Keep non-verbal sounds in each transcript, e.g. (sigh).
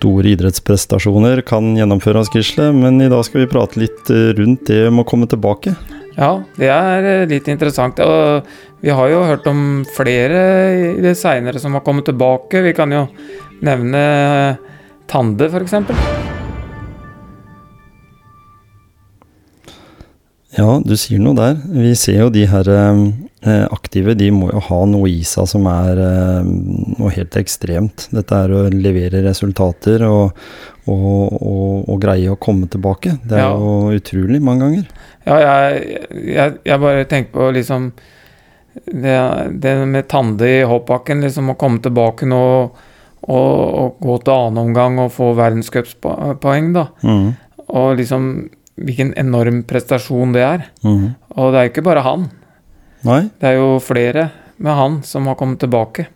store idrettsprestasjoner kan gjennomføres, Gisle. Men i dag skal vi prate litt eh, rundt det med å komme tilbake. Ja, det er eh, litt interessant. Og vi har jo hørt om flere i det seinere som har kommet tilbake. Vi kan jo nevne Tande, f.eks. Ja, du sier noe der. Vi ser jo de her eh, aktive, de må jo ha noe i seg som er eh, noe helt ekstremt. Dette er å levere resultater og, og, og, og greie å komme tilbake. Det er Ja. jo utrolig mange ganger. Ja, jeg, jeg, jeg bare tenker på liksom det, det med Tande i hoppbakken, liksom å komme tilbake nå og gå til annen omgang og få verdenscupspoeng, da. Mm. Og liksom hvilken enorm prestasjon det er. Mm. Og det er jo ikke bare han. Nei, Det er jo flere med han som har kommet tilbake.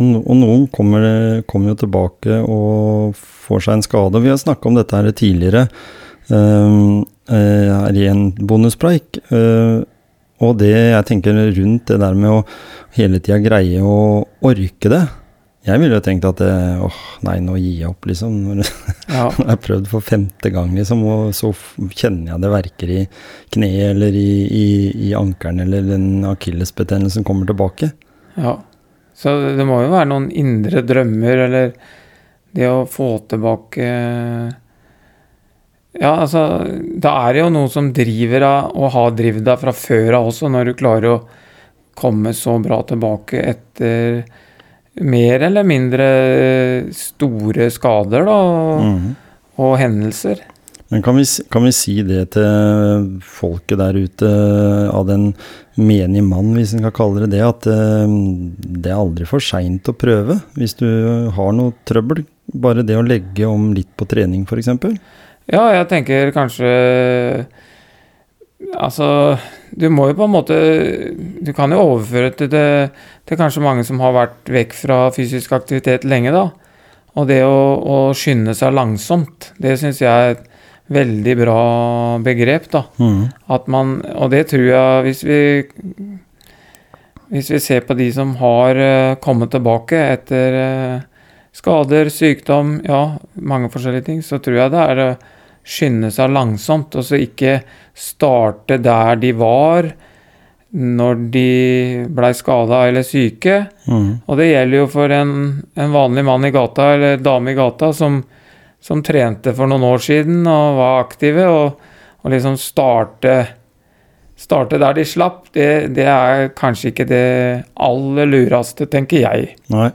og, og noen kommer, kommer jo tilbake og får seg en skade. Vi har snakka om dette her tidligere uh, eh, her i en bonuspreik. Uh, og det jeg tenker rundt det der med å hele tida greie å orke det. Jeg ville jo tenkt at det, åh, nei, nå gir jeg opp, liksom. (laughs) Ja, (laughs) jeg har prøvd for femte gang, liksom, og så kjenner jeg det verker i kneet eller i, i, i ankelen eller den akillesbetennelsen kommer tilbake. ja. Så det må jo være noen indre drømmer, eller det å få tilbake Ja, altså Da er det jo noe som driver av, og har drevet deg fra før av også, når du klarer å komme så bra tilbake etter mer eller mindre store skader, da, Mhm. og hendelser. Men kan vi, kan vi si det til folket der ute, av den menige mann, hvis en kan kalle det det, at eh, det er aldri for seint å prøve hvis du har noe trøbbel? Bare det å legge om litt på trening, f.eks.? Ja, jeg tenker kanskje Altså, du må jo på en måte Du kan jo overføre til det til kanskje mange som har vært vekk fra fysisk aktivitet lenge, da. Og det å, å skynde seg langsomt, det syns jeg er et veldig bra begrep, da. Mm. At man Og det tror jeg Hvis vi Hvis vi ser på de som har eh, kommet tilbake etter eh, skader, sykdom, ja, mange forskjellige ting, så tror jeg det er å skynde seg langsomt, og så ikke starte der de var når de blei skada eller syke. Mm. Og det gjelder jo for en, en vanlig mann i gata eller dame i gata som, som trente for noen år siden og var aktive, og, og liksom starte Starte der de slapp, det, det er kanskje ikke det aller lureste, tenker jeg. Nei.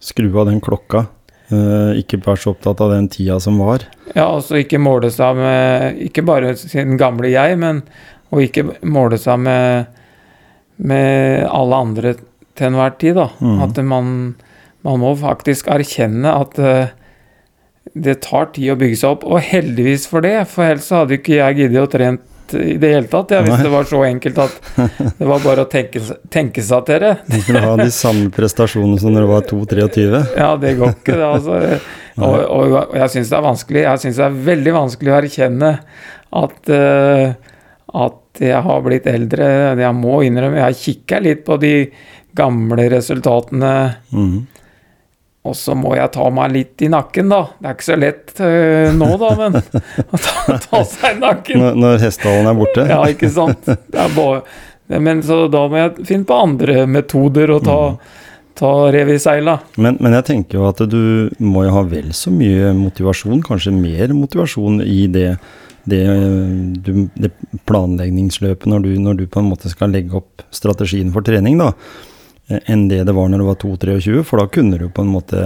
Skru av den klokka. Eh, ikke vær så opptatt av den tida som var. Ja, altså ikke måle seg med Ikke bare sin gamle jeg, men og ikke måle seg med, med alle andre til enhver tid, da. Mm. At man, man må faktisk erkjenne at eh, det tar tid å bygge seg opp. Og heldigvis for det, for ellers hadde ikke jeg giddet å trent i det hele tatt. Ja, hvis Nei. det var så enkelt at (laughs) det var bare å tenke, tenke seg til det. Du skulle ha de samme prestasjonene som når du var 2-23. Ja, det går ikke, det. altså. (laughs) Og, og, og jeg syns det er vanskelig Jeg synes det er veldig vanskelig å erkjenne at, uh, at jeg har blitt eldre. Jeg må innrømme, jeg kikker litt på de gamle resultatene, Mhm. Og så må jeg ta meg litt i nakken, da. Det er ikke så lett eh, nå, da, men (laughs) å ta, ta seg i nakken. Når, når hestehalen er borte. Ja, ikke sant. Det bare, men så da må jeg finne på andre metoder å ta, ta rev i seila. Men, men jeg tenker jo at du må jo ha vel så mye motivasjon, kanskje mer motivasjon i det, det, du, det planleggingsløpet når du, når du på en måte skal legge opp strategien for trening, da, enn det det var når det var 2-23, for da kunne du på en måte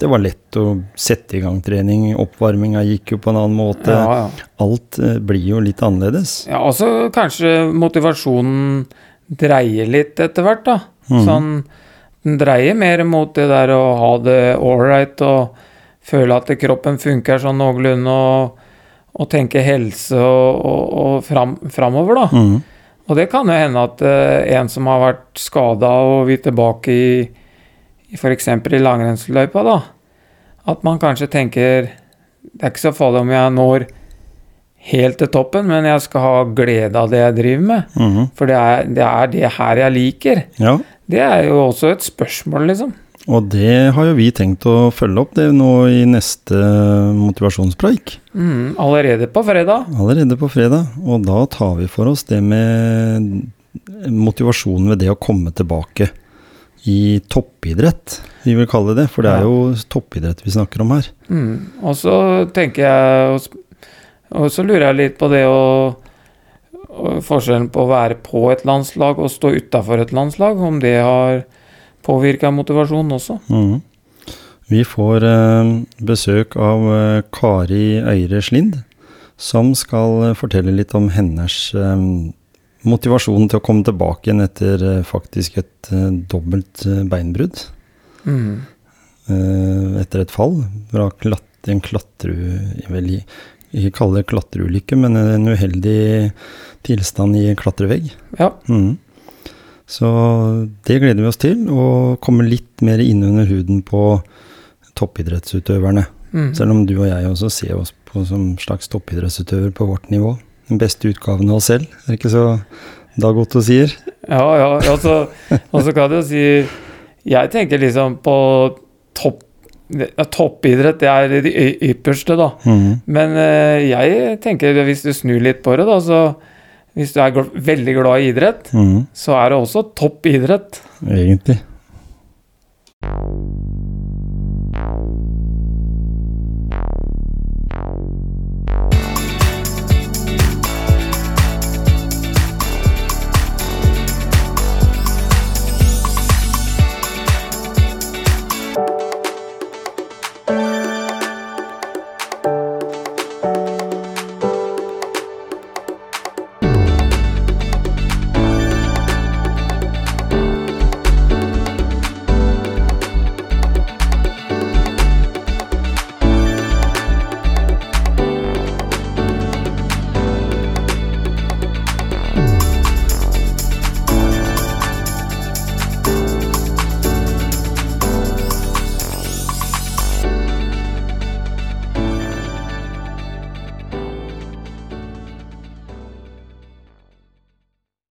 Det var lett å sette i gang trening, oppvarminga gikk jo på en annen måte. Ja, ja. Alt eh, blir jo litt annerledes. Ja, og så kanskje motivasjonen dreier litt etter hvert, da. Mm. Sånn Den dreier mer mot det der å ha det ålreit og føle at kroppen funker sånn noenlunde, og, og tenke helse og, og, og fram, framover, da. Mhm. Og det kan jo hende at eh, en som har vært skada og vil tilbake i, i f.eks. i langrennsløypa, da, at man kanskje tenker Det er ikke så farlig om jeg når helt til toppen, men jeg skal ha glede av det jeg driver med. Mhm. For det er, det er det her jeg liker. Ja. Det er jo også et spørsmål, liksom. Og det har jo vi tenkt å følge opp det nå i neste motivasjonspreik. Mm, allerede på fredag. Allerede på fredag. Og da tar vi for oss det med motivasjonen ved det å komme tilbake i toppidrett, vi vil kalle det. For det er jo toppidrett vi snakker om her. Mm. Og så tenker jeg og så lurer jeg litt på det å Forskjellen på å være på et landslag og stå utafor et landslag, om det har påvirka motivasjonen også. Mm. Vi får eh, besøk av eh, Kari Øyre Slind, som skal eh, fortelle litt om hennes eh, motivasjon til å komme tilbake igjen etter eh, faktisk et eh, dobbelt beinbrudd. Mm. etter et fall fra klatt, en klatru... Jeg vil ikke kalle det klatreulykke, men en uheldig tilstand i klatrevegg. Ja. Mhm. Så det gleder vi oss til, å komme litt mer inn under huden på toppidrettsutøverne. Mm. Selv om du og jeg også ser oss på som slags toppidrettsutøver på vårt nivå. Den beste utgaven av oss selv, er det ikke så Dagotto sier? Ja, ja. Og så, altså, kan du si Jeg tenker liksom på topp Toppidrett, det er det ypperste, da. Mm. Men eh, jeg tenker, hvis du snur litt på det, da, så Hvis du er veldig glad i idrett, mm. så er det også topp idrett. Egentlig.